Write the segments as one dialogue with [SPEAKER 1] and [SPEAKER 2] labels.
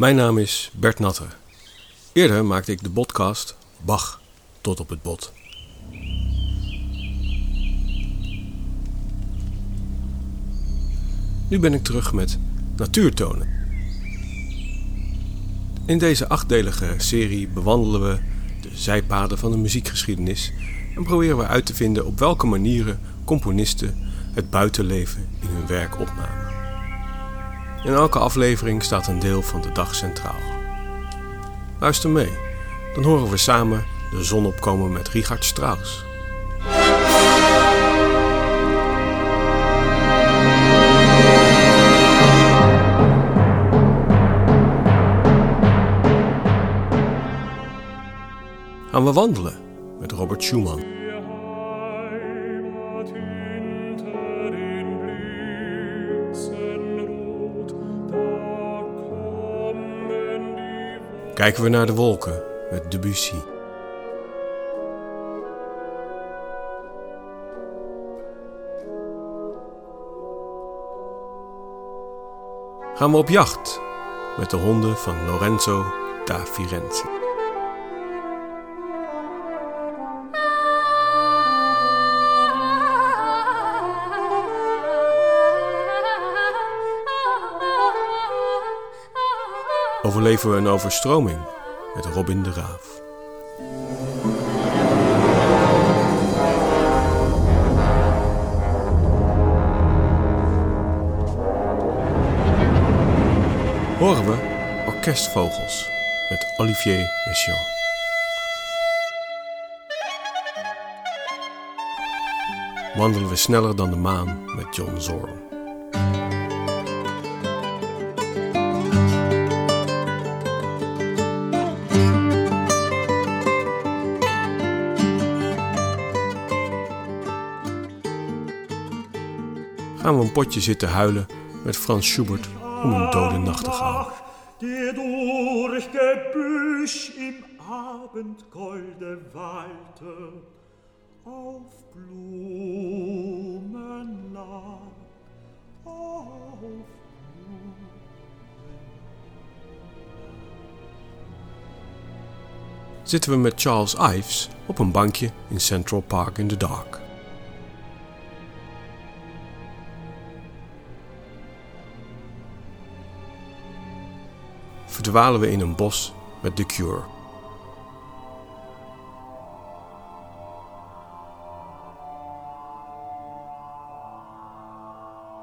[SPEAKER 1] Mijn naam is Bert Natter. Eerder maakte ik de podcast Bach tot op het bot. Nu ben ik terug met Natuurtonen. In deze achtdelige serie bewandelen we de zijpaden van de muziekgeschiedenis en proberen we uit te vinden op welke manieren componisten het buitenleven in hun werk opnamen. In elke aflevering staat een deel van de dag centraal. Luister mee, dan horen we samen de zon opkomen met Richard Strauss. Gaan we wandelen met Robert Schumann. Kijken we naar de wolken met Debussy. Gaan we op jacht met de honden van Lorenzo da Firenze. Overleven we een overstroming met Robin de Raaf. Horen we Orkestvogels met Olivier Messiaen. Wandelen we sneller dan de maan met John Zorn. Gaan we een potje zitten huilen met Frans Schubert om een dode nachtegaal. Durch im Abendgolde wallte, auf Blumen lag, auf Zitten we met Charles Ives op een bankje in Central Park in the Dark. Verdwalen we in een bos met The Cure.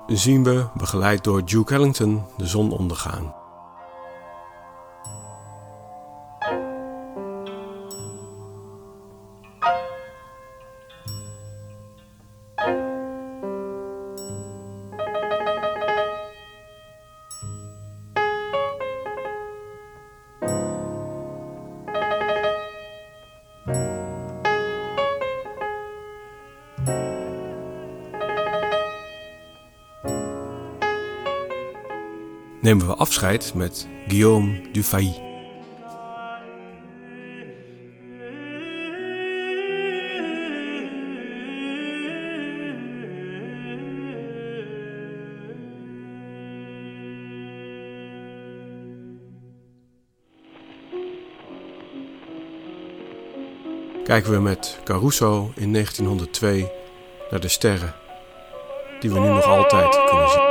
[SPEAKER 1] Zien we, begeleid door Duke Ellington, de zon ondergaan. Nemen we afscheid met Guillaume Dufay. Kijken we met Caruso in 1902 naar de sterren die we nu nog altijd kunnen zien.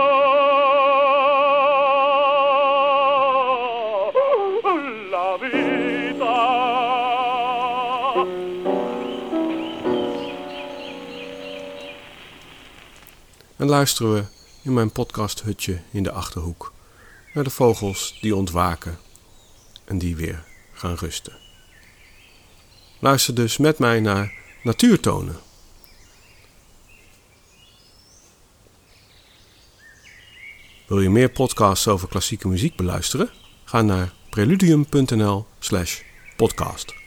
[SPEAKER 1] En luisteren we in mijn podcasthutje in de achterhoek naar de vogels die ontwaken en die weer gaan rusten. Luister dus met mij naar Natuurtonen. Wil je meer podcasts over klassieke muziek beluisteren? Ga naar preludium.nl/podcast.